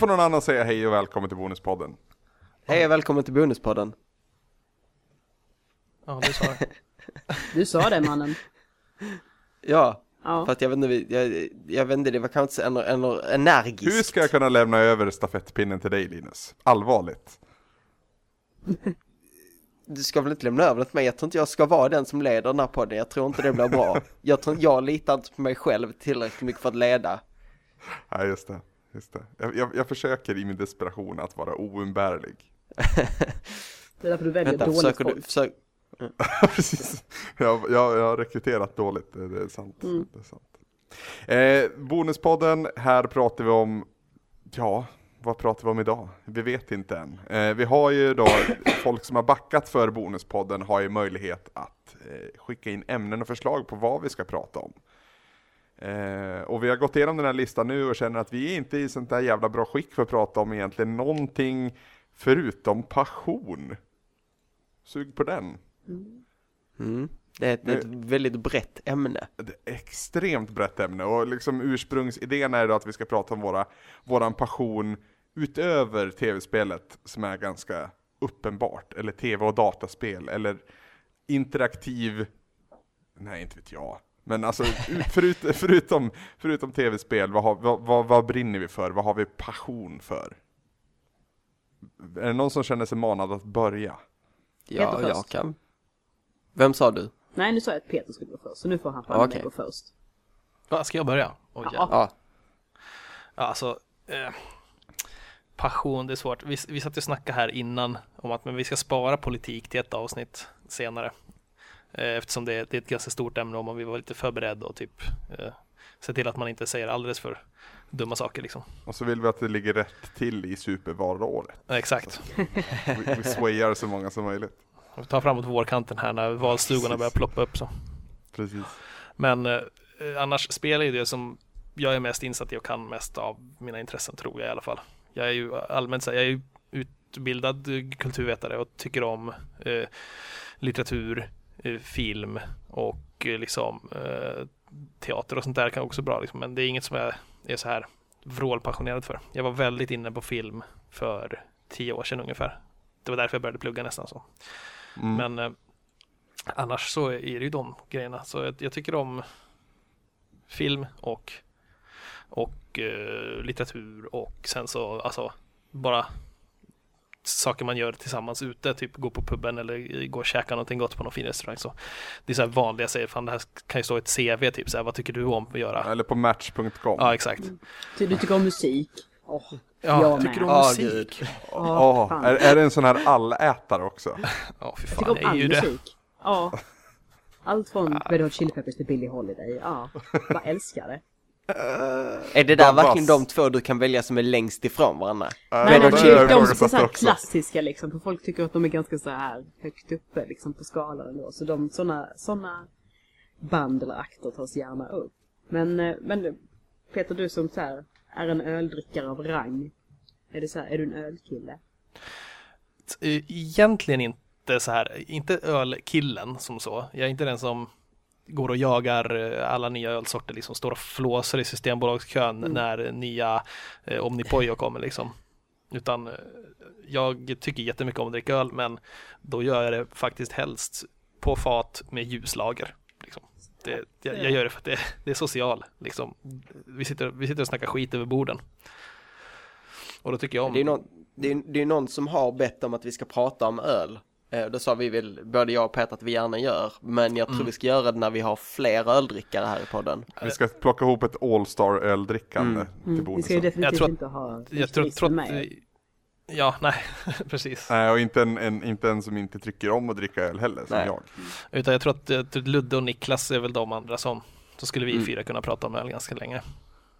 får någon annan säga hej och välkommen till Bonuspodden. Hej och välkommen till Bonuspodden. Ja, du sa det. Du sa det mannen. Ja, Ja. för att jag vet inte, jag, jag vet inte, det var kanske en, en, energiskt. Hur ska jag kunna lämna över stafettpinnen till dig Linus? Allvarligt. Du ska väl inte lämna över det till mig? Jag tror inte jag ska vara den som leder den här podden. Jag tror inte det blir bra. Jag tror jag litar inte på mig själv tillräckligt mycket för att leda. Nej, just det. Just det. Jag, jag, jag försöker i min desperation att vara oumbärlig. Det är därför du väljer Vänta, dåligt försöker folk. du, försök, Precis. Jag, jag, jag har rekryterat dåligt, det, det är sant. Mm. Det är sant. Eh, bonuspodden, här pratar vi om, ja, vad pratar vi om idag? Vi vet inte än. Eh, vi har ju då, folk som har backat för Bonuspodden har ju möjlighet att eh, skicka in ämnen och förslag på vad vi ska prata om. Eh, och vi har gått igenom den här listan nu och känner att vi är inte i sånt där jävla bra skick för att prata om egentligen någonting förutom passion. Sug på den. mm, det är ett, ett väldigt brett ämne. extremt brett ämne och liksom ursprungsidén är då att vi ska prata om våra, våran passion utöver tv-spelet som är ganska uppenbart, eller tv och dataspel, eller interaktiv, nej inte vet jag, men alltså ut- förut, förutom, förutom tv-spel, vad, har, vad, vad, vad brinner vi för? Vad har vi passion för? Är det någon som känner sig manad att börja? Ja, Peter jag kan. Vem sa du? Nej, nu sa jag att Peter skulle gå först, så nu får han fan Okej. gå först. Va, ska jag börja? Oj, Ja. ja. Ja, Ja, alltså, eh, passion, det är svårt. Vi, vi satt och snackade här innan om att men vi ska spara politik till ett avsnitt senare. Eh, eftersom det, är- det är ett ganska stort ämne om man vill vara lite förberedd och typ eh, se till att man inte säger alldeles för dumma saker liksom. Och så vill vi att det ligger rätt till i supervalåret. Exakt. Vi, vi swayar så många som möjligt. Vi tar framåt vårkanten här när valstugorna börjar ploppa upp så. Precis. Men eh, annars spelar ju det som jag är mest insatt i och kan mest av mina intressen tror jag i alla fall. Jag är ju allmänt så jag är ju utbildad kulturvetare och tycker om eh, litteratur, film och eh, liksom eh, teater och sånt där kan också bra liksom. Men det är inget som jag är så här vrålpassionerad för. Jag var väldigt inne på film för tio år sedan ungefär. Det var därför jag började plugga nästan så. Mm. Men eh, annars så är det ju de grejerna. Så jag, jag tycker om film och, och eh, litteratur och sen så alltså bara saker man gör tillsammans ute, typ gå på puben eller gå och käka någonting gott på någon fin restaurang. Så det är så här vanliga säger, fan det här kan ju stå ett CV typ, så här, vad tycker du om att göra? Eller på match.com. Ja, exakt. Ty- Du tycker om musik? Åh, Ja, Jag tycker du om Ja, musik? gud. Åh, fan. är, är det en sån här allätare också? Ja, fy jag tycker fan, om jag är all musik. Ja. Allt från Red Hot Chili Peppers till Billie Holiday. Ja, bara älskar det. Är det där verkligen de två du kan välja som är längst ifrån varandra? Nej, det men det de som är så klassiska liksom, för folk tycker att de är ganska så här högt uppe liksom på skalan ändå. Så de, såna, såna band eller akter tas gärna upp. Men, eh, men Peter, du som så här är en öldrickare av rang. Är det så här, är du en ölkille? Eh, Egentligen inte så här, inte ölkillen som så. Jag är inte den som går och jagar eh, alla nya ölsorter, liksom står och flåsar i Systembolagskön när nya eh, Omnipojo kommer liksom. Utan eh, jag tycker jättemycket om att dricka öl, men då gör jag det faktiskt helst på fat med ljuslager. Liksom. Det, jag, jag gör det för att det, det är social. Liksom. Vi, sitter, vi sitter och snackar skit över borden. Och då tycker jag om... Det är, någon, det, är, det är någon som har bett om att vi ska prata om öl. Eh, Då sa vi väl, både jag och Peter att vi gärna gör, men jag tror Mm. vi ska göra det när vi har fler öldrickare här i podden. Vi ska plocka ihop ett All-Star öldrickande till Mm, vi ska ju bonusen. definitivt tror att- inte ha jag tror, tror med. att... Ja, nej, precis. Nej, och inte en, en, inte en som inte tycker om att dricka öl heller, som Nej. jag. Utan jag tror att eh, typ Ludde och Niklas är väl de andra som så skulle vi Mm. fyra kunna prata om öl ganska länge.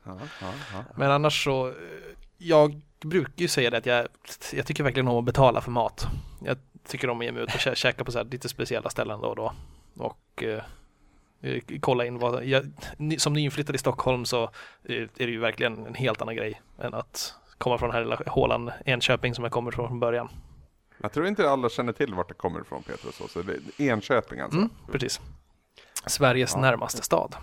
Ja, ja, ja. Men annars så, eh, jag brukar ju säga det att jag, jag tycker verkligen om att betala för mat. Jag tycker om att ge mig ut och kä- käka på så här lite speciella ställen då och då. Och eh, eh, kolla in vad, jag, ny- som nyinflyttad i Stockholm så eh, är det ju verkligen en helt annan grej än att komma från den här lilla hålan Enköping som jag kommer från från början. Jag tror inte alla känner till vart det kommer ifrån Peter och så, så det är Enköping alltså. Mm, precis. Sveriges Ja. närmaste stad.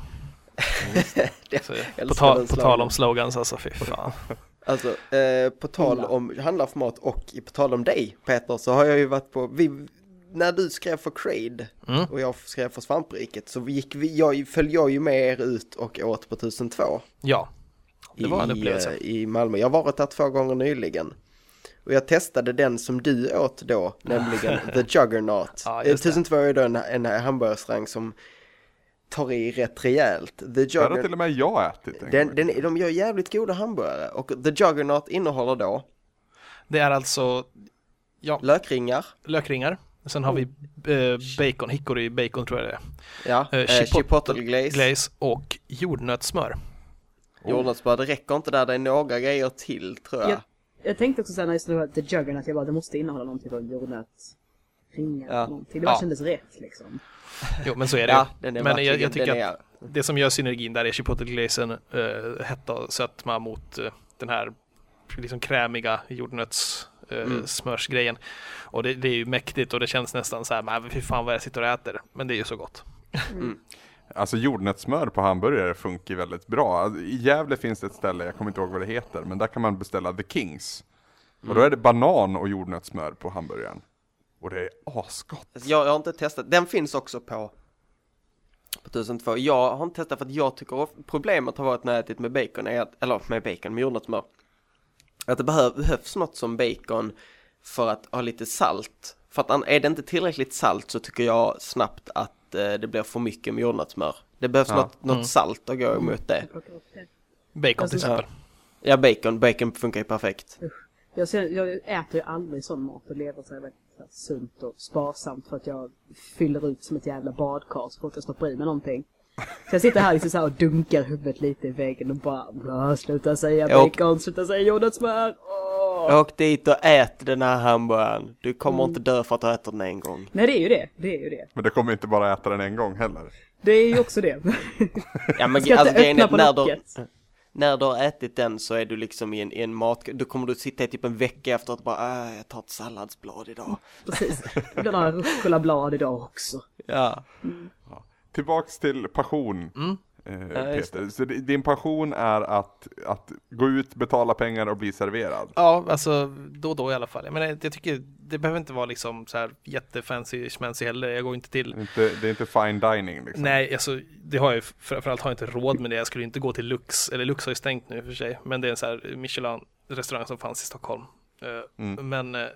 Så, på, ta, på tal om slogans alltså, fy fan. Alltså, eh, på tal om handlar för mat och på tal om dig Peter så har jag ju varit på, vi, när du skrev för Crade Mm. och jag skrev för Svampriket så gick vi, jag, följde jag ju med er ut och åt på 1002 Ja, det var en i, upplevelse. eh, i Malmö. Jag har varit där två gånger nyligen. Och jag testade den som du åt då, nämligen The Juggernaut. Ja, Eh, just det. 1002 är då en, en hamburgerrestaurang som tar i rätt rejält. The Det har till Juggernaut, och med jag ätit en den, den, de gör jävligt goda hamburgare och The Juggernaut innehåller då Det är alltså ja, lökringar, lökringar. Sen har vi eh, bacon, hickory bacon tror jag det är. ja, Eh, eh, chipotle chipotle glaze, Glaze och jordnötssmör. jordnötssmör. Det räcker inte där, det är några grejer till tror jag. Jag, jag tänkte också säga när det var The Juggernaut, jag bara det måste innehålla någon typ av jordnötsringar Ja. någonting. Det bara Ja. kändes rätt liksom. Jo men så är det Ja, den är Men jag, jag tycker den att är, det som gör synergin där är chipotle glazen, eh, hetta och sötma mot eh, den här liksom krämiga jordnöts eh, Mm. smörsgrejen. Och det, det är ju mäktigt och det känns nästan så här, men fy fan vad jag sitter och äter. Men det är ju så gott. Alltså jordnötssmör på hamburgare funkar väldigt bra. Alltså, I Gävle finns det ett ställe, jag kommer inte ihåg vad det heter, men där kan man beställa The Kings. Och då är det banan och jordnötssmör på hamburgaren. Och det är asgott. Alltså, jag, jag har inte testat, den finns också på på 1002. Jag har inte testat för att jag tycker of- problemet har varit när jag ätit med bacon, är att, eller med bacon, med jordnötssmör. Att det behöv, behövs något som bacon för att ha lite salt. För att är det inte tillräckligt salt så tycker jag snabbt att eh, det blir för mycket med jordnötssmör. Det behövs Ja. något, något Mm. salt att gå emot det. Bacon till exempel. Ja, bacon, bacon funkar ju perfekt. Jag, ser, jag äter ju aldrig sån mat och lever så här väldigt så här sunt och sparsamt för att jag fyller ut som ett jävla badkar så fort jag stoppar i mig någonting. Så jag sitter här liksom så här och dunkar huvudet lite i väggen och bara "Bra, sluta säga bacon, sluta säga jordnötssmör. Åk dit och ät den här hamburgaren. Du kommer inte dö för att du äter den en gång. Nej det är ju det, det är ju det. Men det kommer inte bara äta den en gång heller. Det är ju också det. Ja men Ska inte alltså är öppna på när du, locket. När du har ätit den så är du liksom i en, i en mat, då kommer du sitta i typ en vecka efter att bara, äh, jag tar ett salladsblad idag. Precis. Det blir några rucola-blad idag också. Ja. Tillbaks till passion. Mm. Eh, Ja, Peter. Så di- din passion är att, att gå ut, betala pengar och bli serverad. Ja, alltså då och då i alla fall. Jag, menar, jag tycker det behöver inte vara liksom så här jättefancy schmancy heller. Jag går inte till Inte, det är inte fine dining liksom. Nej, alltså det har jag framförallt har jag inte råd med det. Jag skulle inte gå till Lux, eller Lux har ju stängt nu för sig, men det är en sån här Michelin-restaurang som fanns i Stockholm. Eh, Mm. Men eh,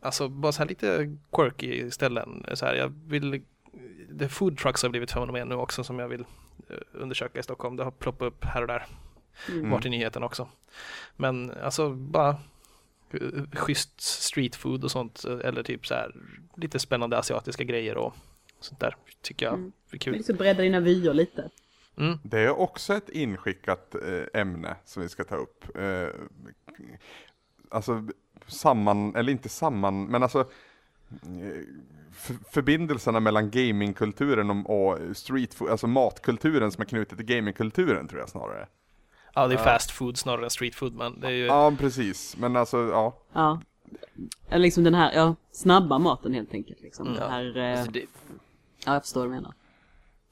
alltså bara så här lite quirky ställen. Så här, jag vill, det food trucks har blivit fenomen nu också som jag vill undersöka i Stockholm. Det har ploppat upp här och där, Mm. varit i nyheten också. Men alltså bara eh, schysst street food och sånt, eh, eller typ så här lite spännande asiatiska grejer och sånt där tycker jag Mm. är kul. liksom bredda dina vyer lite. Mm. Det är också ett inskickat eh, ämne som vi ska ta upp. Eh, alltså samman, eller inte samman, men alltså eh, förbindelserna mellan gamingkulturen och, street food, alltså matkulturen som är knutet till gamingkulturen tror jag snarare. Ja, det är Ja. fast food snarare än street food, men det är ju... Ja, precis. Men alltså, ja. Ja. Eller liksom den här, ja, snabba maten helt enkelt liksom. Mm. Det här, eh, Alltså det, ja jag förstår vad du menar.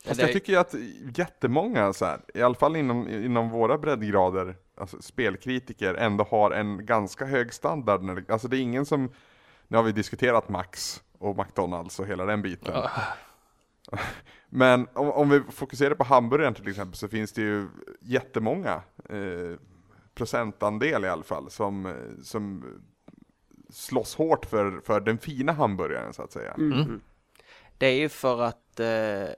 Fast jag tycker ju att jättemånga så här, i alla fall inom, inom våra breddgrader, alltså spelkritiker, ändå har en ganska hög standard. När det, alltså det är ingen som, nu har vi diskuterat Max och McDonalds och hela den biten. Ja. Men om, om vi fokuserar på hamburgaren till exempel så finns det ju jättemånga eh, procentandel i alla fall som, som slåss hårt för, för den fina hamburgaren så att säga. Mm. det är ju för att eh,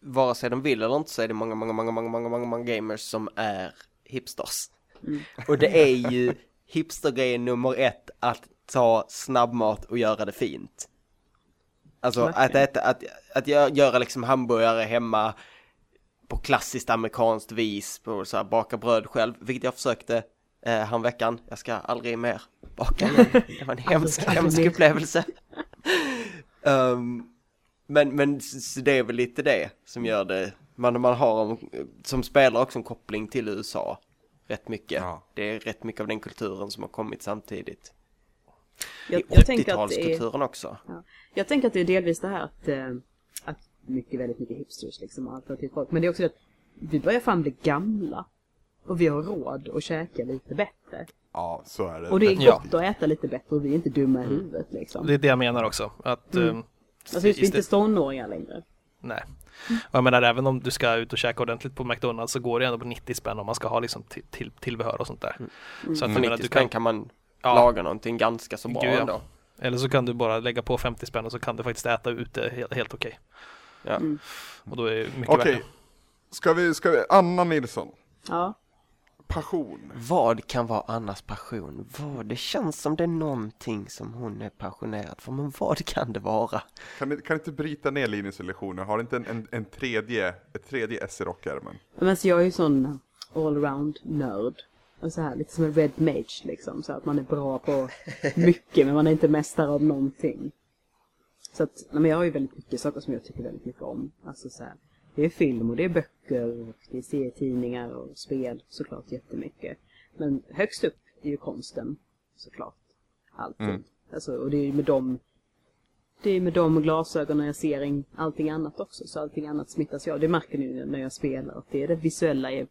vare sig de vill eller inte så är det många, många, många, många, många, många, många gamers som är hipsters. Mm. Och det är ju hipstergrejen nummer ett att ta snabbmat och göra det fint. Alltså att Verkligen. äta, att, att gö- göra liksom hamburgare hemma på klassiskt amerikanskt vis, på så här baka bröd själv, vilket jag försökte eh, häromveckan. Jag ska aldrig mer baka igen. Det var en hemsk, Aldrig hemsk upplevelse. um, men, men så det är väl lite det som gör det, man, man har en, som spelare också en koppling till USA. Rätt mycket. Ja. Det är rätt mycket av den kulturen som har kommit samtidigt. Jag, jag tänker att det är, 80-talskulturen också. jag tänker att det är delvis det här att, eh, att mycket, väldigt mycket hipsters liksom och alternativt folk. Men det är också det att vi börjar fan bli gamla. Och vi har råd att käka lite bättre. Ja, så är det. Och det är Ja. gott att äta lite bättre och vi är inte dumma i huvudet liksom. Det är det jag menar också. Att, Mm. eh, Alltså just, vi är inte tonåringar längre. Nej. Och jag menar även om du ska ut och käka ordentligt på McDonalds så går det ändå på 90 spänn om man ska ha liksom till, till, tillbehör och sånt där. Så att För jag menar, 90 du spänn kan, kan man ja, laga någonting ganska så bra Gud, ja. ändå. eller så kan du bara lägga på 50 spänn och så kan du faktiskt äta ute helt, helt okej. Ja. Mm. Och då är det mycket Okej, värt ska vi, ska vi, Anna Nilsson, Ja. passion. Vad kan vara Annas passion? Vad? Det känns som det är någonting som hon är passionerad för, men vad kan det vara? Kan du kan inte bryta ner Linus illusioner? Har du inte en, en, en tredje, ett tredje S i rockärmen? Men alltså jag är ju sån allround nörd. Så här, lite som en red mage liksom. Så att man är bra på mycket men man är inte mästare av någonting. Så att, nej, men jag har ju väldigt mycket saker som jag tycker väldigt mycket om. Alltså så här, det är film och det är böcker och det är serietidningar och spel såklart jättemycket. Men högst upp är ju konsten såklart. Alltid. Mm. Alltså, och det är ju med dem det är med de glasögonen jag ser in allting annat också. Så allting annat smittas jag. Det märker ni när jag spelar. Att det, är det visuella är,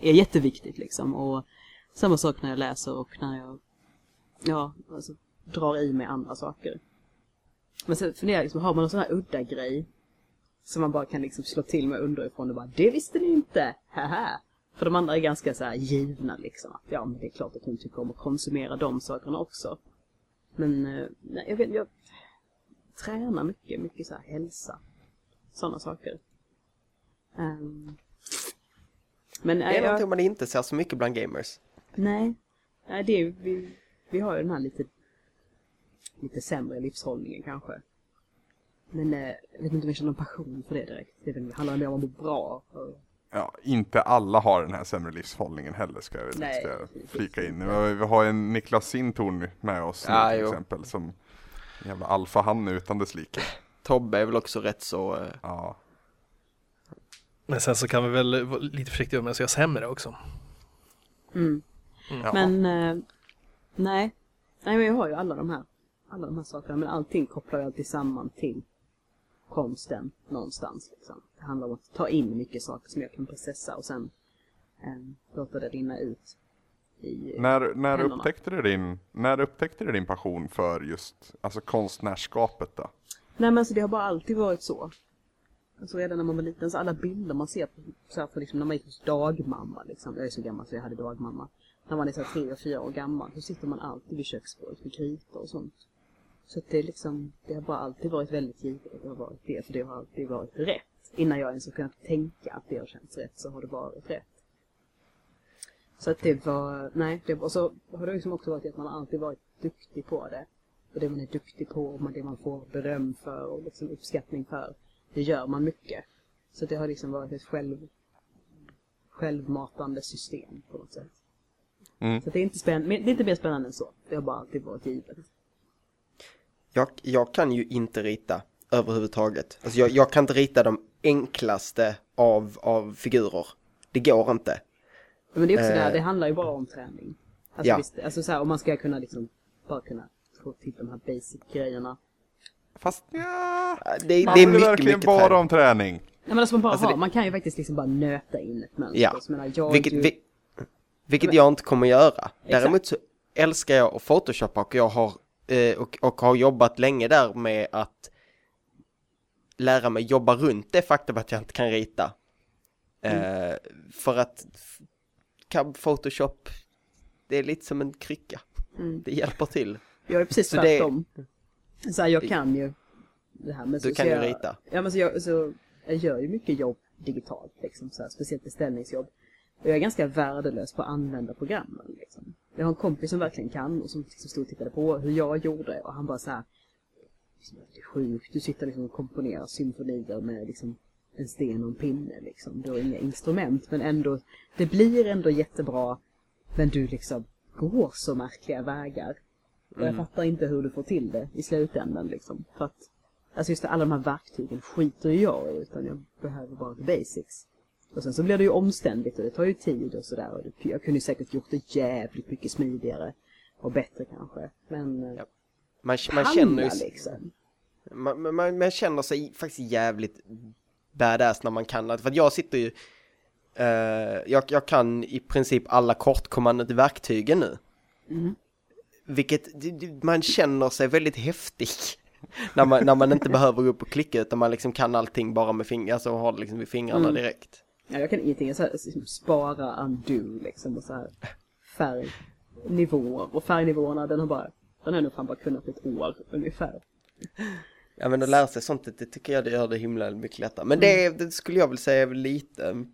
är jätteviktigt liksom. Och samma sak när jag läser och när jag ja, alltså, drar i mig andra saker. Men sen funderar jag liksom, har man någon sån här udda grej som man bara kan liksom slå till med underifrån och bara Det visste ni inte! Haha! För de andra är ganska så här givna liksom. Att, ja, men det är klart att hon tycker om att konsumera de sakerna också. Men eh, nej, jag vet jag tränar mycket, mycket så här hälsa. Sådana saker. Ehm, men Det är någonting jag, man inte ser så mycket bland gamers. Nej, nej, det är, vi, vi har ju den här lite, lite sämre livshållningen kanske. Men eh, jag vet inte om jag känner någon passion för det direkt. Det handlar mer om att må bra. Och, Ja, inte alla har den här sämre livshållningen heller ska jag, Nej, ska jag flika in. Vi har, vi har en Niklas Sintorn med oss Ja, nu till jo. exempel som en jävla alfa han utan dess like. Tobbe är väl också rätt så... eh, Ja, Men sen så kan vi väl vara lite försiktiga med att säga sämre också. mm. Ja. Men eh, nej. Nej men jag har ju alla de här. Alla de här sakerna. Men allting kopplar jag alltid samman till konsten någonstans. Liksom. Det handlar om att ta in mycket saker som jag kan processa och sen eh, låta det rinna ut. I, När, när, händerna. upptäckte du din, när upptäckte du din passion för just alltså konstnärskapet då? Nej men alltså det har bara alltid varit så. Alltså redan när man var liten så alla bilder man ser på, så här, för liksom, när man gick hos dagmamma liksom. Jag är så gammal så jag hade dagmamma. När man är så här, tre och fyra år gammal så sitter man alltid vid köksbordet med kritor och sånt. Så att det är liksom, det har bara alltid varit väldigt givet att det har varit det. För det har alltid varit rätt. Innan jag ens har kunnat tänka att det har känts rätt så har det varit rätt. Så att det var, nej, det, och så har det liksom också varit att man alltid varit duktig på det. Och det man är duktig på och det man får beröm för och liksom uppskattning för, det gör man mycket. Så det har liksom varit ett själv, självmatande system på något sätt. Mm. Så det är, inte spänn, det är inte mer spännande än så. Det har bara alltid varit givet. Jag, jag kan ju inte rita överhuvudtaget. Alltså jag, jag kan inte rita de enklaste av, av figurer. Det går inte. Men det är också det här, Eh. det handlar ju bara om träning. Alltså, Ja. visst, alltså så här, om man ska kunna liksom bara kunna få till de här basic grejerna. Fast ja, Det, det är mycket, verkligen mycket bara träning. om träning. Nej men alltså man bara Alltså har, det- man kan ju faktiskt liksom bara nöta in ett mönster. Ja. Så menar, jag Vilket, ju, vi, vilket jag inte kommer göra. Däremot Exakt. så älskar jag att photoshoppa och jag har, eh, och, och har jobbat länge där med att lära mig jobba runt det faktum att jag inte kan rita. Eh, för att kan Photoshop, det är lite som en krycka. Mm. Det hjälper till. jag är precis så det- tvärtom. Så här, jag kan ju det här Du så, kan så ju jag, rita. Ja men så jag, så jag gör ju mycket jobb digitalt liksom, så här, speciellt beställningsjobb. Och jag är ganska värdelös på att använda programmen liksom. Jag har en kompis som verkligen kan och som liksom stod och tittade på hur jag gjorde och han bara så här. liksom, Det är sjukt, du sitter liksom och komponerar symfonier med liksom en sten och en pinne liksom. Du har inga instrument men ändå, det blir ändå jättebra. Men du liksom går så märkliga vägar. Och jag fattar inte hur du får till det i slutändan liksom. För att, alltså just det, alla de här verktygen skiter ju jag i utan jag behöver bara the basics. Och sen så blir det ju omständigt och det tar ju tid och sådär. Jag kunde ju säkert gjort det jävligt mycket smidigare och bättre kanske. Men eh, Ja. Man, man känner ju, liksom. man, man, man känner sig faktiskt jävligt badass när man kan. För jag sitter ju Eh, jag, jag kan i princip alla kortkommandot i verktygen nu. Mm. Vilket man känner sig väldigt häftig. när, man, när man inte behöver gå upp och klicka utan man liksom kan allting bara med fingrar, alltså har det liksom vid fingrarna Mm. direkt. Ja, jag kan ingenting. Jag så här, liksom spara, undo liksom och så här färgnivåer. Och färgnivåerna den har bara, den har nog fan bara kunnat ett år ungefär. Ja men att lära sig sånt, det, tycker jag det gör det himla mycket lättare. Men det, det skulle jag väl säga är lite,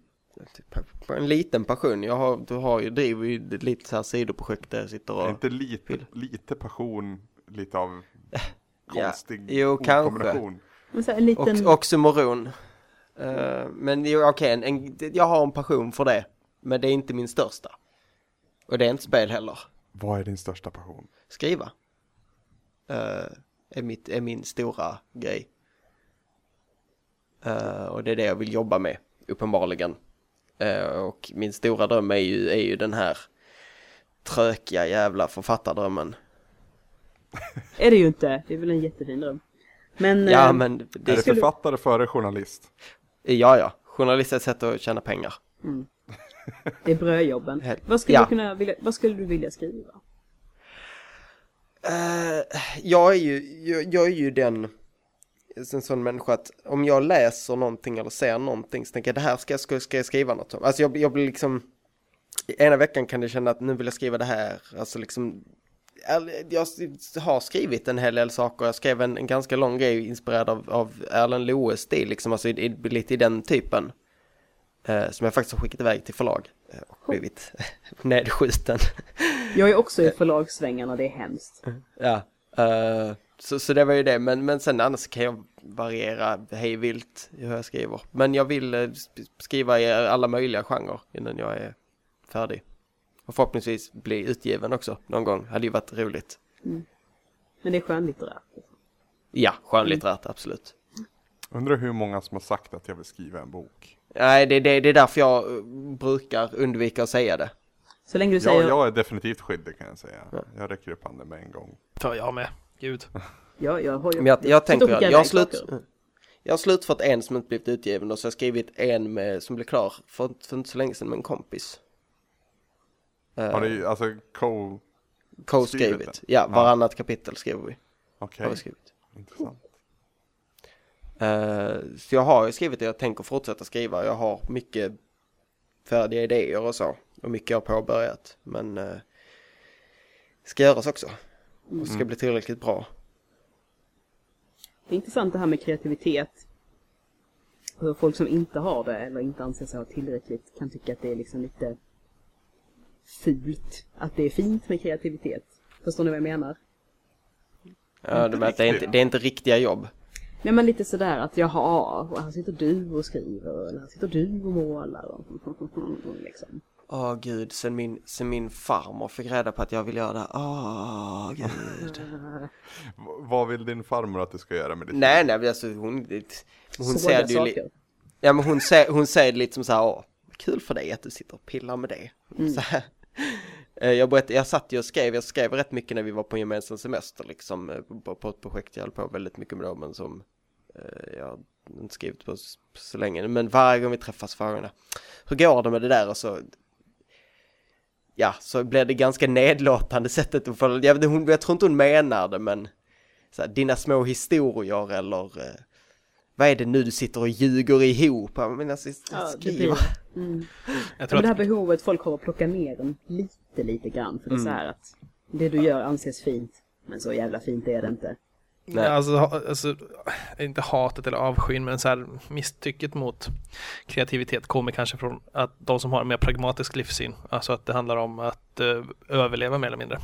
typ, en liten passion. Jag har, du har ju, driver ju lite så här sidoprojekt där jag sitter och... inte lite, lite passion, lite av Ja, konstig jo, kanske. ordkombination? Men så här, en liten... Och, oxymoron. Eh, men okej, en, en, jag har en passion för det. Men det är inte min största. Och det är inte spel heller. Vad är din största passion? Skriva. Eh, är, mitt, är min stora grej. Eh, och det är det jag vill jobba med, uppenbarligen. Och min stora dröm är ju, är ju den här trökiga jävla författardrömmen. Är det ju inte. Det är väl en jättefin dröm. Men... Ja, men är det, det skulle- författare före journalist? Ja, ja. Journalist är ett sätt att tjäna pengar. Det är brödjobben. Vad skulle, ja. du kunna vilja, vad skulle du vilja skriva? Eh, jag, är ju, jag, jag är ju den en sån människa att om jag läser någonting eller ser någonting så tänker jag det här ska, jag- ska, ska jag skriva något om. Alltså jag, jag blir liksom ena veckan kan det känna att nu vill jag skriva det här. Alltså liksom jag har skrivit en hel del saker. Jag skrev en, en ganska lång grej inspirerad av, av Erland Loes stil, liksom, alltså i, i, lite i den typen. Eh, som jag faktiskt har skickat iväg till förlag eh, och blivit nedskjuten. Jag är också i förlagssvängarna, det är hemskt. Ja, eh, så, så det var ju det. Men, men sen annars kan jag variera hej vilt i hur jag skriver. Men jag vill eh, sk- skriva i alla möjliga genrer innan jag är färdig. Och förhoppningsvis bli utgiven också någon gång. Hade ju varit roligt. Men det är skönlitterärt. Ja, skönlitterärt, absolut. Undrar hur många som har sagt att jag vill skriva en bok? Nej, det, det, det är därför jag eh, brukar undvika att säga det. Så länge du säger... Jag, jag är definitivt skyldig kan jag säga. Jag räcker upp handen med en gång. För jag med. Gud. Ja, jag har ju... Men jag, jag tänker, jag har, iväg slut, jag har slutfört en som inte blivit utgiven och så har jag skrivit en med, som blev klar för, för inte så länge sedan med en kompis. Eh, Har du alltså co... skrivit Co-skrivit. Ja, Ja. varannat kapitel skriver vi. Okej, Har vi skrivit. intressant. Eh, så jag har ju skrivit det, jag tänker fortsätta skriva. Jag har mycket färdiga idéer och så. Och mycket jag har påbörjat. Men uh, ska göras också. Och ska bli tillräckligt bra. Det är intressant det här med kreativitet. Hur folk som inte har det eller inte anser sig ha tillräckligt kan tycka att det är liksom lite fult. Att det är fint med kreativitet. Förstår ni vad jag menar? Ja, det, att det, är inte, det är inte riktiga jobb. Nej men lite sådär att jaha, och här sitter du och skriver eller här sitter du och målar och liksom. Åh gud, sen min, sen min farmor fick reda på att jag vill göra det. Åh gud. V- vad vill din farmor att du ska göra med ditt nej, nej, alltså hon, hon Såga ser det ju li- saker. Ja men hon säger, hon säger lite som så här, åh, kul för dig att du sitter och pillar med det. Så här. Eh, Jag, berättade, jag satt ju och skrev, jag skrev rätt mycket när vi var på en gemensam semester liksom, eh, på, på ett projekt jag höll på väldigt mycket med då, men som eh, jag inte skrivit på så, så länge. Men varje gång vi träffas frågorna, hur går det med det där? Och så, ja, så blir det ganska nedlåtande sättet att få, jag, hon, jag tror inte hon menar det, men så här, dina små historier eller eh, vad är det nu du sitter och ljuger ihop? Men alltså, Ja, det blir mm. Jag Men tror det här att, behovet folk har att plocka ner den lite, lite grann. För det är så Mm. här att det du gör anses fint. Men så jävla fint är det inte. Nej. alltså, ha- alltså, inte hatet eller avskyn, men så här misstycket mot kreativitet kommer kanske från att de som har en mer pragmatisk livssyn, alltså att det handlar om att eh, överleva mer eller mindre.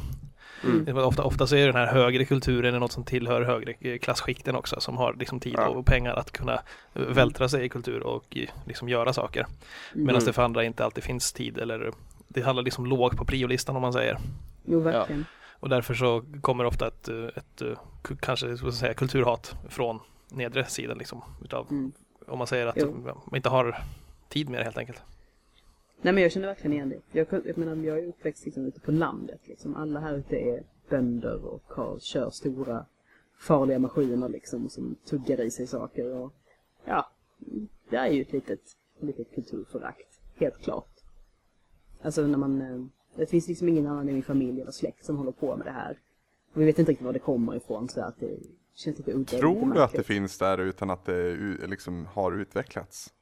Mm. Ofta, ofta så är den här högre kulturen något som tillhör högre eh, klasskikten också, som har liksom tid Ja. och pengar att kunna eh, vältra sig i kultur och i- liksom göra saker. Medan Mm. det för andra inte alltid finns tid eller det handlar liksom lågt på priolistan om man säger. Jo, verkligen. Och därför så kommer ofta ett, ett ku- kanske ska säga, kulturhat från nedre sidan liksom. Utav, Mm. Om man säger att Jo. man inte har tid med det helt enkelt. Nej men jag känner verkligen igen det. Jag, jag menar, jag är uppväxt liksom ute på landet. Liksom. Alla här ute är bönder och har, kör stora farliga maskiner liksom som tuggar i sig saker. Och, ja, det är ju ett litet, litet kulturförakt. helt klart. Alltså när man, eh, det finns liksom ingen annan i min familj eller släkt som håller på med det här. Och vi vet inte riktigt var det kommer ifrån så att det känns lite udda. Tror du att det finns där utan att det liksom har utvecklats?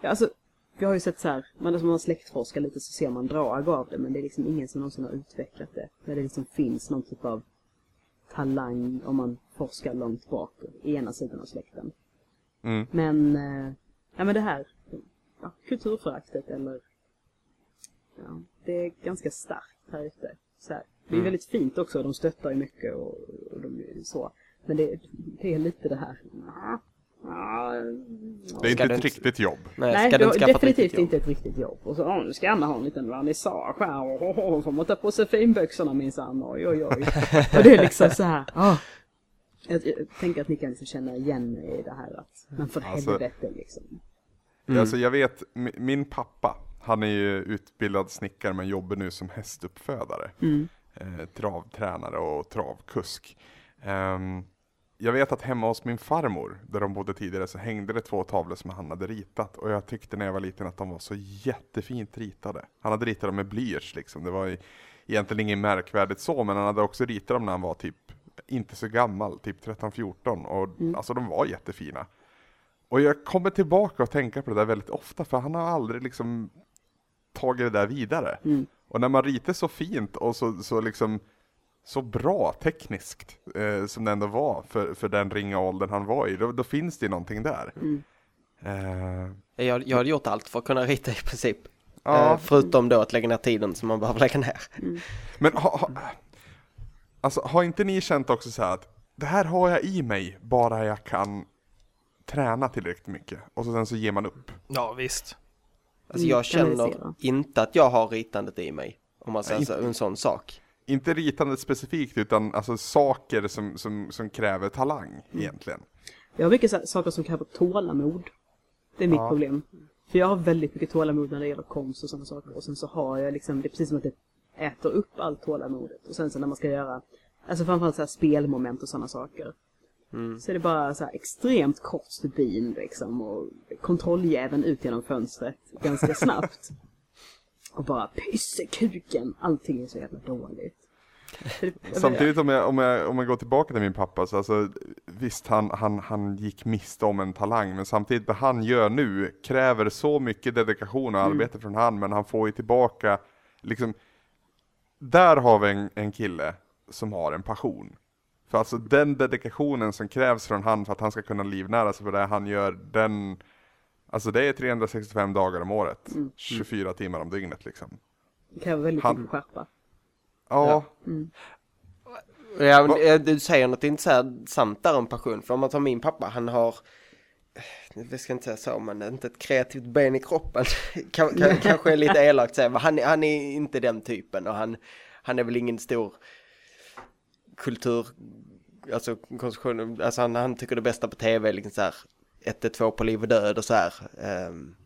Ja, alltså, vi har ju sett så här, man som har släktforskar lite så ser man drag av det men det är liksom ingen som någonsin har utvecklat det. Där det liksom finns någon typ av talang om man forskar långt bak i ena sidan av släkten. Mm. Men, eh, ja men det här, ja, kulturföraktet eller, ja, det är ganska starkt här ute. Så här. Det är Mm. väldigt fint också, de stöttar ju mycket och, och de är så. Men det, det är lite det här, ja, ja, Det är inte ett riktigt jobb. Nej, Nej, du inte ett definitivt inte ett riktigt jobb. Och så, åh, nu ska Anna ha en liten vernissage här och oh, oh, får man ta på sig finbyxorna minsann, oj oj oj. och det är liksom så här, åh. Jag, jag tänker att ni kan liksom känna igen er i det här att, men för Alltså- helvete liksom. Mm. Alltså jag vet, mi- min pappa, han är ju utbildad snickare men jobbar nu som hästuppfödare. Mm. Eh, travtränare och travkusk. Ehm, jag vet att hemma hos min farmor, där de bodde tidigare, så hängde det två tavlor som han hade ritat. Och jag tyckte när jag var liten att de var så jättefint ritade. Han hade ritat dem med blyerts liksom. Det var egentligen inget märkvärdigt så, men han hade också ritat dem när han var typ inte så gammal, typ 13-14. Och alltså de var jättefina. Och jag kommer tillbaka och tänka på det där väldigt ofta, för han har aldrig liksom tagit det där vidare. Mm. Och när man ritar så fint och så, så liksom så bra tekniskt eh, som det ändå var för, för den ringa åldern han var i, då, då finns det någonting där. Mm. Eh, Jag, jag hade gjort allt för att kunna rita i princip. ja, Eh, förutom då att lägga ner tiden som man behöver lägga ner. men ha, ha, alltså, har inte ni känt också så här att det här har jag i mig bara jag kan träna tillräckligt mycket och så sen så ger man upp. Ja, visst. Alltså Mm, jag känner inte att jag har ritandet i mig. Om man säger Nej, så, en sån sak. Inte ritandet specifikt utan alltså saker som, som, som kräver talang egentligen. Jag har mycket saker som kräver tålamod. Det är mitt Ja. problem. För jag har väldigt mycket tålamod när det gäller konst och sådana saker. Och sen så har jag liksom, det är precis som att det äter upp allt tålamodet. Och sen så när man ska göra, alltså framförallt så här spelmoment och sådana saker. Mm. Så är det bara så här extremt kort stubin liksom. Och kontrolljäveln ut genom fönstret ganska snabbt. och bara pyssekuken. Allting är så jävla dåligt. Samtidigt om jag, om, jag, om jag går tillbaka till min pappa, så alltså, visst han, han, han gick miste om en talang, men samtidigt det han gör nu kräver så mycket dedikation och arbete från han, men han får ju tillbaka, liksom, där har vi en, en kille som har en passion. För alltså den dedikationen som krävs från han för att han ska kunna livnära sig på det han gör, den, alltså det är 365 dagar om året, 24 timmar om dygnet liksom. Det kräver väldigt Han- mycket skärpa. Ja, Ja, men, Va- eh, du säger något inte så här sant där om passion. För om man tar min pappa, han har, eh, jag ska inte säga så, men inte ett kreativt ben i kroppen. kan, kan, kanske är lite elakt att säga, men han, är- han är inte den typen och han, han är väl ingen stor kultur, alltså konstruktion, alltså han, han tycker det bästa på tv är liksom så här 112 på liv och död och så här. Um,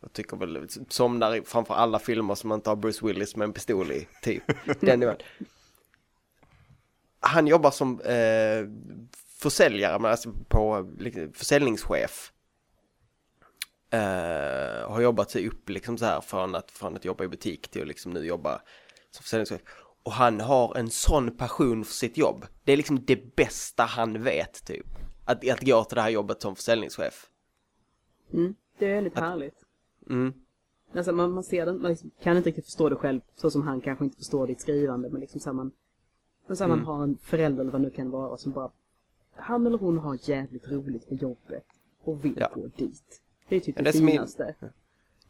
jag tycker väl, somnar framför alla filmer som man inte har Bruce Willis med en pistol i, typ. Den nivån han jobbar som eh, försäljare, men alltså på liksom, försäljningschef. Eh, har jobbat sig upp liksom så här från att, från att jobba i butik till att liksom nu jobba som försäljningschef. Och han har en sån passion för sitt jobb. Det är liksom det bästa han vet typ. Att, att gå till det här jobbet som försäljningschef. Mm, det är väldigt härligt. Mm. Alltså man, man ser den, man liksom kan inte riktigt förstå det själv så som han kanske inte förstår ditt skrivande men liksom så här man, men så här Mm. man har en förälder eller vad det nu kan vara som bara han eller hon har jävligt roligt på jobbet och vill Ja. gå dit. Det är typ det, det som min- finaste.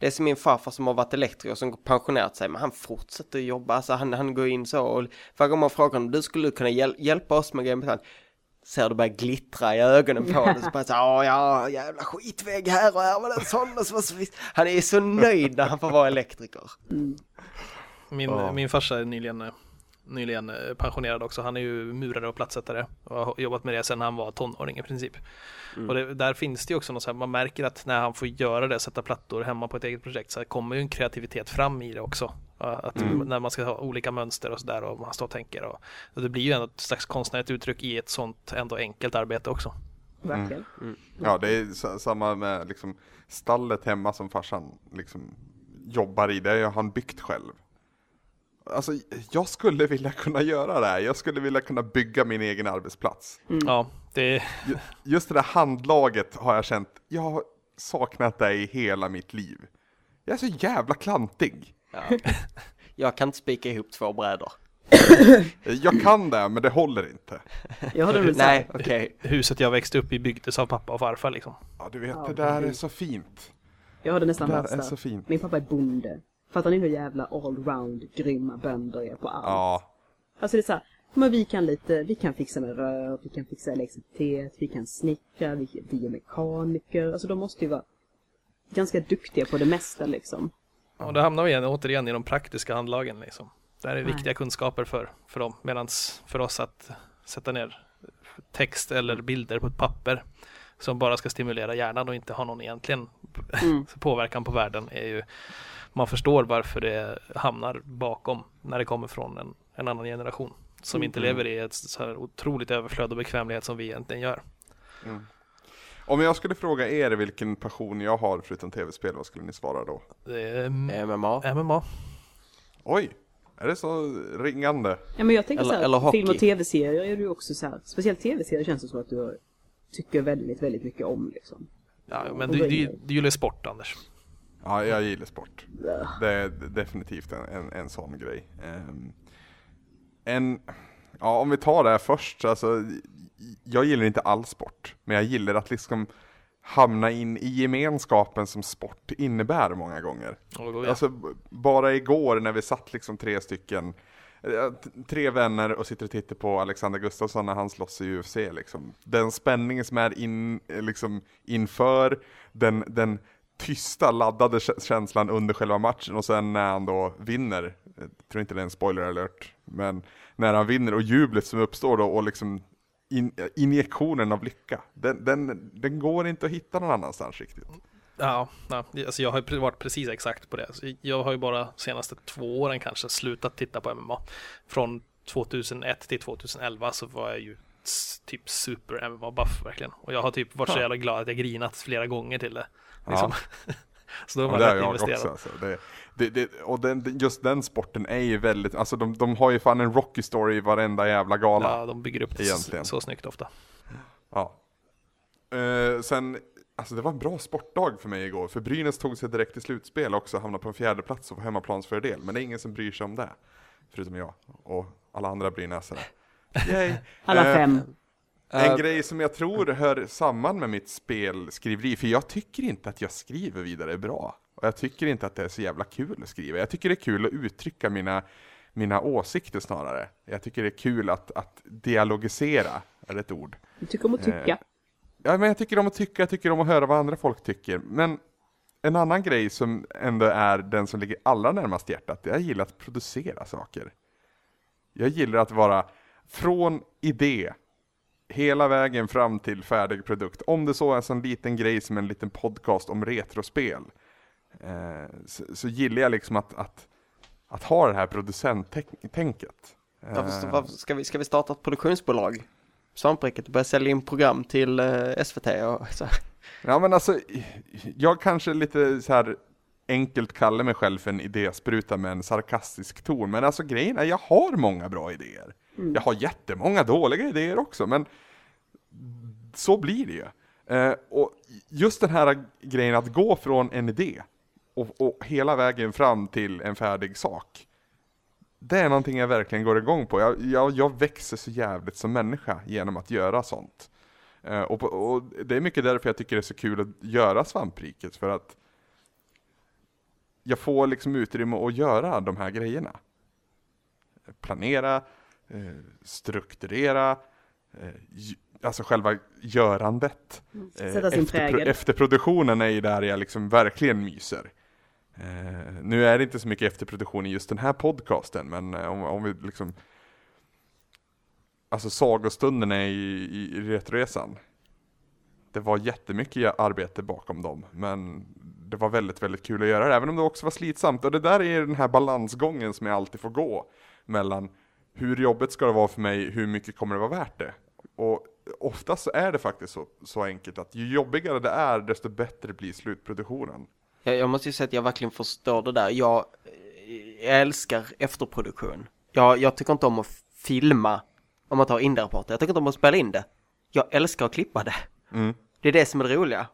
Det är som min farfar som har varit elektriker som pensionerat sig, men han fortsätter jobba, alltså han, han går in så och varje gång man frågar honom, du skulle kunna hjäl hjälpa oss med grejen, han ser det börjar glittra i ögonen på honom, så bara så "Ja, ja, jävla skitvägg här och här var det en sån och så så. Han är så nöjd när han får vara elektriker. Min, Ja. min farsa är nyligen, eh, nyligen eh, pensionerad också. Han är ju murare och plattsättare och har jobbat med det sedan han var tonåring i princip. Och det, där finns det ju också något så här, man märker att när han får göra det, sätta plattor hemma på ett eget projekt, så kommer ju en kreativitet fram i det också. Att När man ska ha olika mönster och sådär och man står och tänker. Och, och det blir ju ändå ett slags konstnärligt uttryck i ett sånt ändå enkelt arbete också. Verkligen. Ja, det är sa- samma med liksom stallet hemma som farsan liksom jobbar i, det har han byggt själv. Alltså, jag skulle vilja kunna göra det här. Jag skulle vilja kunna bygga min egen arbetsplats. Ja, det, Ju- Just det där handlaget har jag känt, jag har saknat det i hela mitt liv. Jag är så jävla klantig. Ja. Jag kan inte spika ihop två brädor. Jag kan det, men det håller inte. Jag hade väl Nej, okej. huset jag växte upp i byggdes av pappa och farfar liksom. Ja, du vet, Ja, det där är så fint. jag nästan Det varit där är så fint. Min pappa är bonde. Fattar ni hur jävla allround grymma bönder är på allt? Ja, Alltså det är så här, men vi kan lite, vi kan fixa med rör, vi kan fixa elektricitet, vi kan snickra, vi, vi är mekaniker. Alltså de måste ju vara ganska duktiga på det mesta liksom. Och då hamnar vi igen, återigen i de praktiska handlagen liksom. Det här är Nej. viktiga kunskaper för, för dem. Medan för oss att sätta ner text eller bilder på ett papper som bara ska stimulera hjärnan och inte ha någon egentligen Mm. påverkan på världen är ju man förstår varför det hamnar bakom när det kommer från en, en annan generation som inte Mm. lever i ett så här otroligt överflöd och bekvämlighet som vi egentligen gör. om jag skulle fråga er vilken passion jag har förutom tv-spel, vad skulle ni svara då? Mm, MMA. MMA. Oj, är det så ringande? Ja men jag tänker Eller- så här, eller film och tv-serier är du ju också så här, speciellt tv-serier känns det som att du tycker väldigt, väldigt mycket om liksom. Ja, men du, du, du gillar sport Anders. Ja, jag gillar sport. Det är definitivt en, en, en sån grej. Ehm, en, ja, om vi tar det här först, alltså, jag gillar inte all sport, men jag gillar att liksom hamna in i gemenskapen som sport innebär många gånger. Då, ja. Alltså, bara igår när vi satt liksom tre stycken, eh, tre vänner och sitter och tittar på Alexander Gustafsson när han slåss i UFC liksom. Den spänningen som är in, liksom inför, den, den tysta laddade kä- känslan under själva matchen och sen när han då vinner, jag tror inte det är en spoiler alert, men när han vinner och jublet som uppstår då och liksom in, injektionen av lycka, den, den, den går inte att hitta någon annanstans riktigt. Ja, ja, alltså jag har ju varit precis exakt på det. Så jag har ju bara senaste två åren kanske slutat titta på MMA. Från 2001 till 2011 så var jag ju typ super MMA-buff verkligen. Och jag har typ varit så jävla glad att jag grinat flera gånger till det. Ja. Liksom. så då Ja, det jag har rätt jag investerad. också. Alltså. Det, det, det, och den, just den sporten är ju väldigt, alltså de, de har ju fan en Rocky story i varenda jävla gala. Ja, de bygger upp det Egentligen. så snyggt ofta. Ja. Eh, sen, alltså det var en bra sportdag för mig igår, för Brynäs tog sig direkt till slutspel också, hamnade på en fjärde plats och får hemmaplansfördel. Men det är ingen som bryr sig om det, förutom jag och alla andra brynäsare. Yay! Alla Eh, fem. En Eh, grej som jag tror hör samman med mitt spelskriveri, för jag tycker inte att jag skriver vidare bra. Och jag tycker inte att det är så jävla kul att skriva. Jag tycker det är kul att uttrycka mina, mina åsikter snarare. Jag tycker det är kul att, att dialogisera, är ett ord. Du tycker om att tycka. Eh, Ja, men jag tycker om att tycka, jag tycker om att höra vad andra folk tycker. Men en annan grej som ändå är den som ligger allra närmast hjärtat, det är att jag gillar att producera saker. Jag gillar att vara från idé hela vägen fram till färdig produkt. Om det så är en liten grej som en liten podcast om retrospel, eh, så, så gillar jag liksom att, att, att ha det här producenttänket. varför, Eh, varför ska, vi, ska vi starta ett produktionsbolag? Svampriket och börja sälja in program till eh, SVT och så. Ja men alltså, jag kanske lite så här enkelt kallar mig själv för en idéspruta med en sarkastisk ton, men alltså grejen är jag har många bra idéer. Jag har jättemånga dåliga idéer också, men så blir det ju. Eh, och just den här grejen att gå från en idé och, och hela vägen fram till en färdig sak. Det är någonting jag verkligen går igång på. Jag, jag, jag växer så jävligt som människa genom att göra sånt. Eh, och, och det är mycket därför jag tycker det är så kul att göra svampriket, för att jag får liksom utrymme att göra de här grejerna. Planera, eh, strukturera, eh, alltså själva görandet. Eh, Sätta sin prägel. efterproduktionen är ju där jag liksom verkligen myser. Eh, nu är det inte så mycket efterproduktion i just den här podcasten, men eh, om, om vi liksom Alltså sagostunderna i, i, i Retroresan. Det var jättemycket arbete bakom dem, men det var väldigt, väldigt kul att göra det, även om det också var slitsamt. Och det där är den här balansgången som jag alltid får gå mellan hur jobbet ska det vara för mig, hur mycket kommer det vara värt det? Och oftast så är det faktiskt så, så enkelt att ju jobbigare det är, desto bättre blir slutproduktionen. Jag, jag måste ju säga att jag verkligen förstår det där. Jag, jag älskar efterproduktion. Jag, jag tycker inte om att filma, om man tar Indie-rapporter. Jag tycker inte om att spela in det. Jag älskar att klippa det. Mm. Det är det som är det roliga.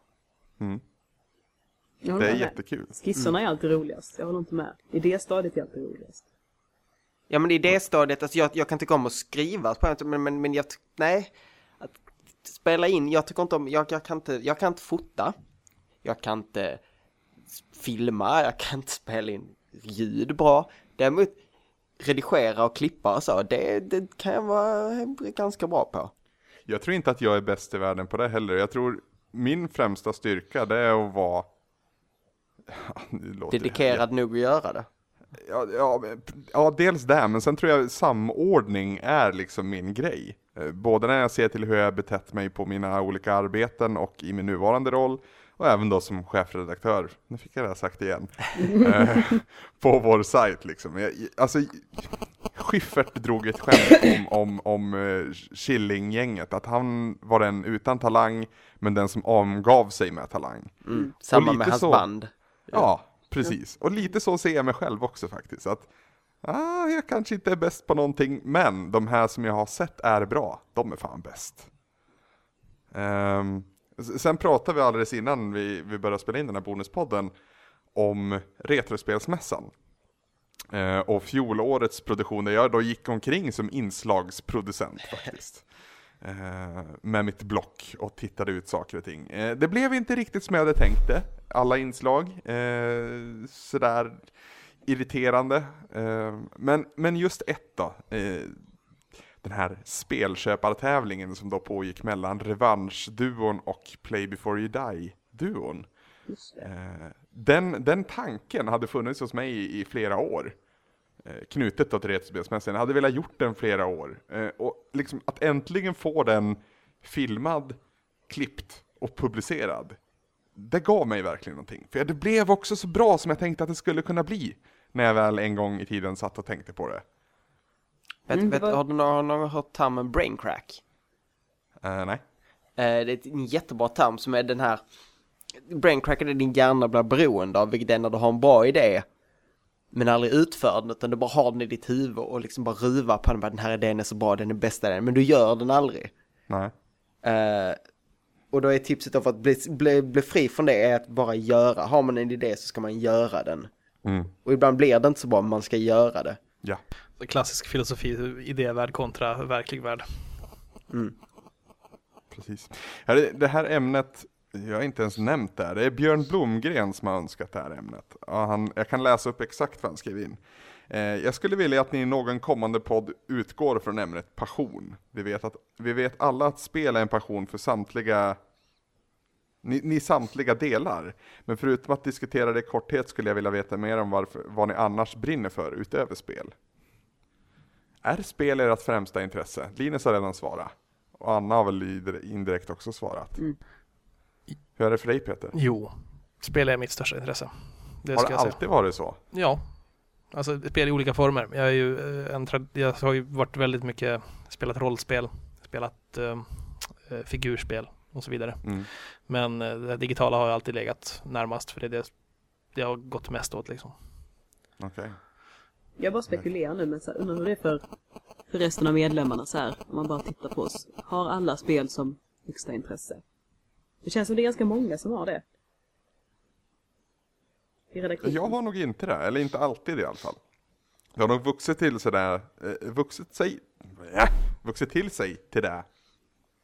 Håller Det är med. jättekul. Skisserna är alltid roligast. Jag håller inte med. Idéstadiet är alltid roligast. Ja men i det stadiet, alltså jag, jag kan tycka om att skriva på ett- men, men, men jag, nej. Att spela in, jag tycker inte om, jag, jag, kan inte, jag kan inte fota. Jag kan inte filma, jag kan inte spela in ljud bra. Däremot redigera och klippa och så, det, det kan jag vara ganska bra på. Jag tror inte att jag är bäst i världen på det heller. Jag tror min främsta styrka det är att vara Dedikerad nog att göra det. Ja, ja, ja, dels det, men sen tror jag samordning är liksom min grej. Eh, Både när jag ser till hur jag betett mig på mina olika arbeten och i min nuvarande roll, och även då som chefredaktör, nu fick jag det här sagt igen, eh, på vår sajt liksom. Jag, alltså, Schiffert drog ett skämt om, om, om eh, Killinggänget, att han var den utan talang, men den som omgav sig med talang. Mm. Samma med hans så. band. Ja, precis. Och lite så ser jag mig själv också faktiskt. Att, ah, jag kanske inte är bäst på någonting, men de här som jag har sett är bra. De är fan bäst. S- sen pratade vi alldeles innan vi, vi började spela in den här bonuspodden om Retrospelsmässan. Eh, och fjolårets produktion där jag då gick omkring som inslagsproducent faktiskt. Eh, med mitt block och tittade ut saker och ting. Eh, det blev inte riktigt som jag hade tänkt det, alla inslag. Eh, sådär irriterande. Men, men just ett då. Den här spelköpartävlingen som då pågick mellan Revansch-duon och Play before you die-duon. Den, den tanken hade funnits hos mig i flera år. Eh, knutet till Retrospelsmässan. Jag hade velat gjort den flera år. Eh, och liksom att äntligen få den filmad, klippt och publicerad. Det gav mig verkligen någonting. För det blev också så bra som jag tänkte att det skulle kunna bli. När jag väl en gång i tiden satt och tänkte på det. Vet, Mm, vet, har, du någon, hört termen brain crack? Eh, nej. Eh, det är en jättebra term som är den här Brain crack är det din hjärna blir beroende av, vilket är när du har en bra idé men aldrig utför den, utan du bara har den i ditt huvud och liksom bara ruvar på den, bara, den här idén är så bra, den är bästa idén, men du gör den aldrig. Nej. Eh, och då är tipset då för att bli, bli, bli fri från det är att bara göra. Har man en idé så ska man göra den. Mm. Och ibland blir det inte så bra, men man ska göra det. Ja. Klassisk filosofi, idévärld kontra verklig värld. Precis. Ja, det- Det här ämnet, jag har inte ens nämnt det här. Det är Björn Blomgren som har önskat det här ämnet. Ja, han, jag kan läsa upp exakt vad han skrev in. Eh, jag skulle vilja att ni i någon kommande podd utgår från ämnet passion. Vi vet, att, vi vet alla att spel är en passion för samtliga ni, ni samtliga delar. Men förutom att diskutera det i korthet skulle jag vilja veta mer om varför, vad ni annars brinner för utöver spel. Är spel ert främsta intresse? Linus har redan svarat. Och Anna har väl indirekt också svarat. Mm. Hur är det för dig Peter? Jo, spel är mitt största intresse. Det har ska det jag säga. alltid varit så? Ja, alltså spel i olika former. Jag, är ju eh, en jag har ju varit väldigt mycket spelat rollspel, spelat eh, eh, figurspel och så vidare. Mm. Men eh, det digitala har jag alltid legat närmast för det är det det har gått mest åt liksom. Okej. Jag bara spekulerar nu, men så här, undrar hur det är för, för resten av medlemmarna så här, om man bara tittar på oss. Har alla spel som högsta intresse? Det känns som det är ganska många som har det. I redaktionen. Jag har nog inte det, eller inte alltid i alla fall. Det har nog vuxit till sådär, eh, vuxit sig, ja, vuxit till sig till det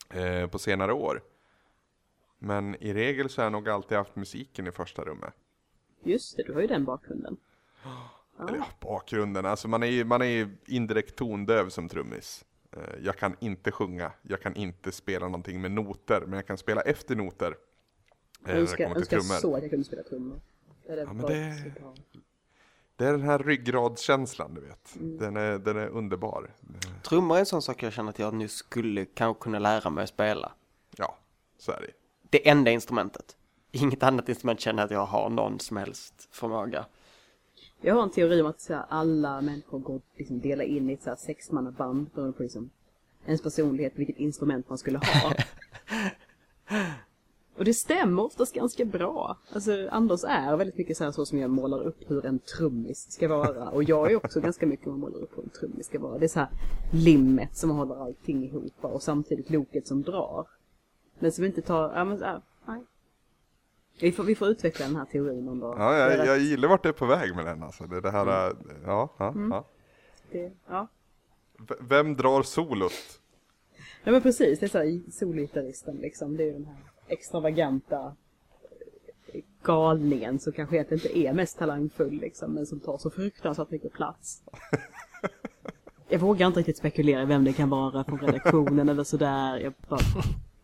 eh, på senare år. Men i regel så har jag nog alltid haft musiken i första rummet. Just det, du har ju den bakgrunden. Eller ja, bakgrunden, alltså man är ju man är ju indirekt tondöv som trummis. Eh, Jag kan inte sjunga, jag kan inte spela någonting med noter, men jag kan spela efter noter. eh, Jag önskar, till önskar så att jag kunde spela trummor. Ja, men det-. Det är den här ryggradskänslan du vet. Mm. Den, är, den är underbar. Trummor är en sån sak jag känner att jag nu skulle kanske kunna lära mig att spela. Ja, så är det. Det enda instrumentet. Inget annat instrument känner jag att jag har någon som helst förmåga. Jag har en teori om att så här, alla människor går liksom dela in i ett så här sexmannaband beroende på liksom ens personlighet, vilket instrument man skulle ha. Och det stämmer oftast ganska bra. Alltså Anders är väldigt mycket så här så som jag målar upp hur en trummis ska vara. Och jag är också ganska mycket som målar upp hur en trummis ska vara. Det är så här limmet som håller allting ihop och samtidigt loket som drar. Men som inte tar, ja men äh, nej. Vi får, vi får utveckla den här teorin någon dag. Ja, jag, jag gillar vart du är på väg med den alltså. Det, det här, Mm. ja, ja, ja. det, ja. V- Vem drar solot? Ja men precis, det är så här solgitarristen liksom. Det är ju den här extravaganta eh, galningen som kanske egentligen inte är mest talangfull liksom, men som tar så fruktansvärt mycket plats. Jag vågar inte riktigt spekulera vem det kan vara från redaktionen eller sådär. Jag bara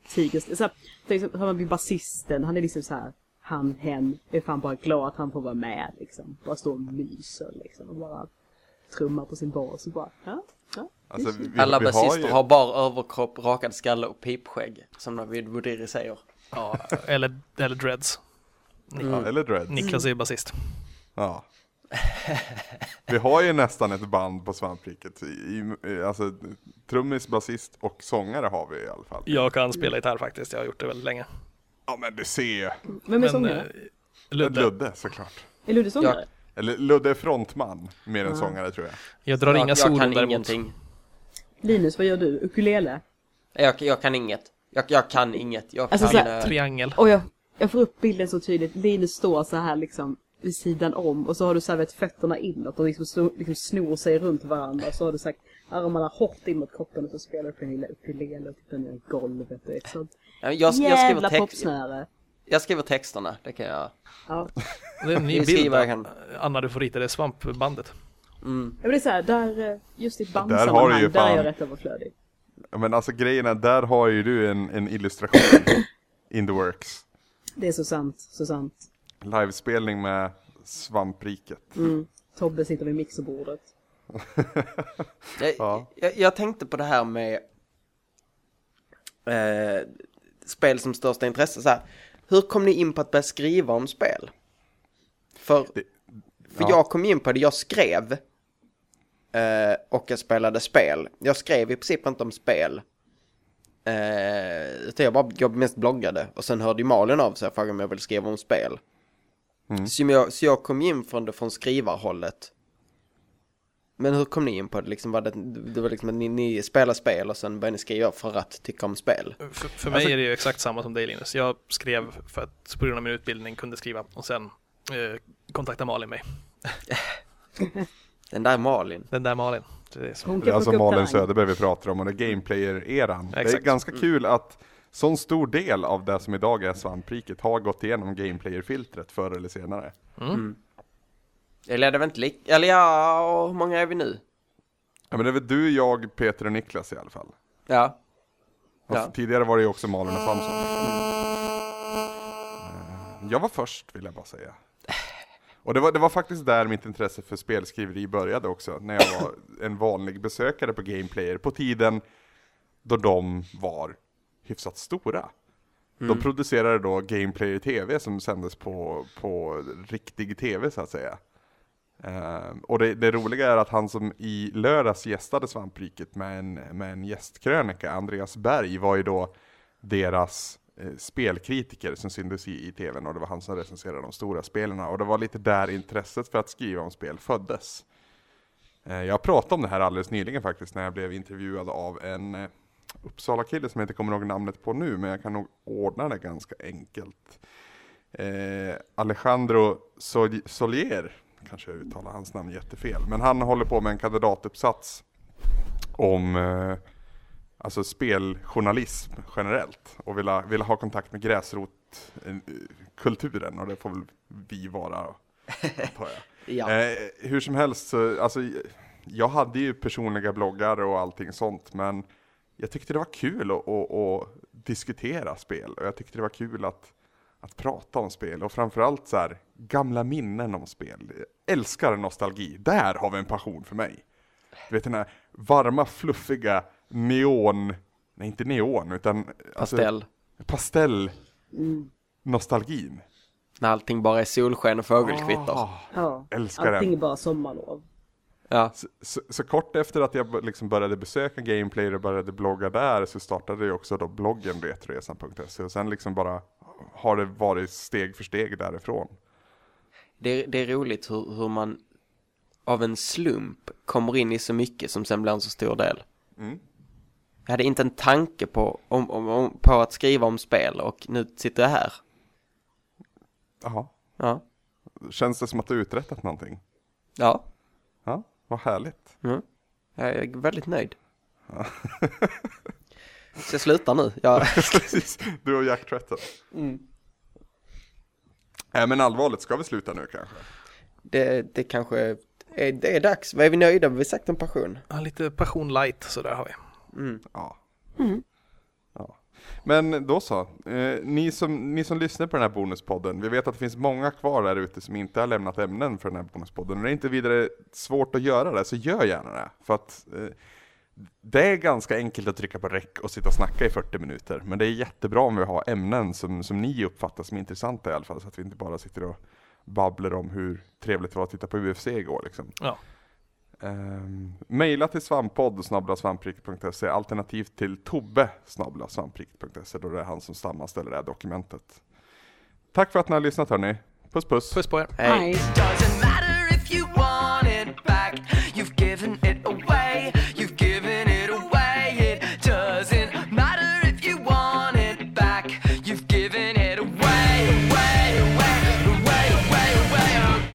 tiger. Så här, tänk har man blir basisten, han är liksom så här han, hen, är fan bara glad att han får vara med liksom. Bara stå och myser liksom och bara trummar på sin bas och bara, ja, ja. Alltså, vi, Alla vi har basister ju- har bara överkropp, rakad skalle och pipskägg. Som David Woodiri säger. Ja, eller, eller Dreads. Ja, eller Dreads. Niklas är ju basist. Ja. Vi har ju nästan ett band på Svampriket. I, i, alltså, trummis, basist och sångare har vi i alla fall. Jag kan spela gitarr faktiskt, jag har gjort det väldigt länge. Ja men du ser ju. Vem är sångare? eh, Ludde, Ludde såklart. Är Ludde sångare? Eller Ludde är frontman, mer än sångare tror jag. jag drar jag, inga jag solon kan däremot. ingenting. Linus, vad gör du? Ukulele? Jag, jag kan inget. Jag, jag kan inget. Jag Alltså, kan... så här, eh, Triangel. Och jag, jag får upp bilden så tydligt. Linus står så här liksom vid sidan om och så har du så här vet, fötterna inåt och liksom, snor, liksom snor sig runt varandra. Och så har du sagt armarna hårt in mot kroppen och så spelar du på en lilla ukulele och tittar ner i golvet. Och ett sånt jag, jag, skriver jävla text, popsnöre. jag skriver texterna, det kan jag. Ja. Det är en ny bild. skriver, jag kan. Anna, du får rita det svampbandet. Mm. Ja, men det är så här, där, eh, just i Där bandsammanhang, ju där är jag rätt överflödig. Men alltså grejen är, där har ju du en, en illustration in the works. Det är så sant, så sant. Livespelning med Svampriket. Mm. Tobbe sitter vid mixerbordet. Jag, Ja. jag, jag tänkte på det här med eh, spel som största intresse. Så här, hur kom ni in på att börja skriva om spel? För, Det- för ja. jag kom in på det, jag skrev eh, och jag spelade spel. Jag skrev i princip inte om spel. Eh, utan jag bara jag mest bloggade och sen hörde ju Malin av sig och frågade om jag ville skriva om spel. Mm. Så, jag, så jag kom in från det från skrivarhållet. Men hur kom ni in på det? Liksom var det, det var liksom att ni, ni spelar spel och sen började ni skriva för att tycka om spel. För, för mig Alltså- är det ju exakt samma som dig Linus. Jag skrev för att på grund av min utbildning kunde skriva och sen eh, kontaktade Malin mig. Den där Malin. Den där Malin. Det är så. Det är alltså Malin. Söderberg vi pratar om och det är gameplayer-eran. Det är ganska kul att sån stor del av det som idag är Svampriket har gått igenom gameplayer-filtret förr eller senare. Eller är det väl inte lik... Eller ja, hur många är vi nu? Ja men det är väl du, jag, Peter och Niklas i alla fall. Ja. Ja. Tidigare var det ju också Malin och Samson. Eh, Jag var först vill jag bara säga. Och det var, det var faktiskt där mitt intresse för spelskriveri började också. När jag var en vanlig besökare på Gameplayer på tiden då de var hyfsat stora. De producerade då Gameplayer TV som sändes på, på riktig TV så att säga. Uh, och det, det roliga är att han som i lördags gästade Svampriket med en, med en gästkrönika, Andreas Berg, var ju då deras eh, spelkritiker som syntes i, i tvn och det var han som recenserade de stora spelen och det var lite där intresset för att skriva om spel föddes. Eh, jag pratade om det här alldeles nyligen faktiskt när jag blev intervjuad av en eh, Uppsala-kille som jag inte kommer ihåg namnet på nu men jag kan nog ordna det ganska enkelt. Eh, Alejandro Sol- Solier, kanske jag uttalar hans namn jättefel, men han håller på med en kandidatuppsats om eh, alltså speljournalism generellt och vill ha, vill ha kontakt med gräsrotkulturen och det får väl vi vara, antar jag. Ja. Eh, hur som helst, så, alltså, jag hade ju personliga bloggar och allting sånt, men jag tyckte det var kul att, att, att diskutera spel och jag tyckte det var kul att, att prata om spel och framförallt så här, gamla minnen om spel. Jag älskar nostalgi, där har vi en passion för mig. Du vet den här varma, fluffiga neon, nej inte neon utan alltså, Pastell. pastell Mm. nostalgin. När allting bara är solsken och fågelkvitter. Ah, Ja, älskar den. allting är bara sommarlov. Ja. Så, så, så kort efter att jag liksom började besöka Gameplayer och började blogga där så startade jag också då bloggen retroresan.se och sen liksom bara har det varit steg för steg därifrån. Det, det är roligt hur, hur man av en slump kommer in i så mycket som sen blir en så stor del. Mm. Jag hade inte en tanke på, om, om, om, på att skriva om spel och nu sitter jag här. Jaha. Ja, Känns det som att du uträttat någonting? ja, Ja, vad härligt. mm. jag är väldigt nöjd. Så jag slutar nu. Jag, du och Jack Tretton. mm. Nej men allvarligt, ska vi sluta nu kanske? det, det kanske är, det är dags. Vad är vi nöjda med? Vi sagt en passion. Ja, lite passion light sådär har vi. Mm. Ja. ja. Men då så, eh, ni, som, ni som lyssnar på den här bonuspodden, vi vet att det finns många kvar där ute som inte har lämnat ämnen för den här bonuspodden. Och det är inte vidare svårt att göra det, så gör gärna det. För att eh, det är ganska enkelt att trycka på räck och sitta och snacka i 40 minuter. Men det är jättebra om vi har ämnen som, som ni uppfattar som intressanta i alla fall, så att vi inte bara sitter och babblar om hur trevligt det var att titta på UFC igår liksom. Ja. Um, maila till svamppodd svampriket.se alternativt till tobbe svampriket.se då det är han som sammanställer det här dokumentet. Tack för att ni har lyssnat hörni. Puss puss! Puss på er! Hej. Matter.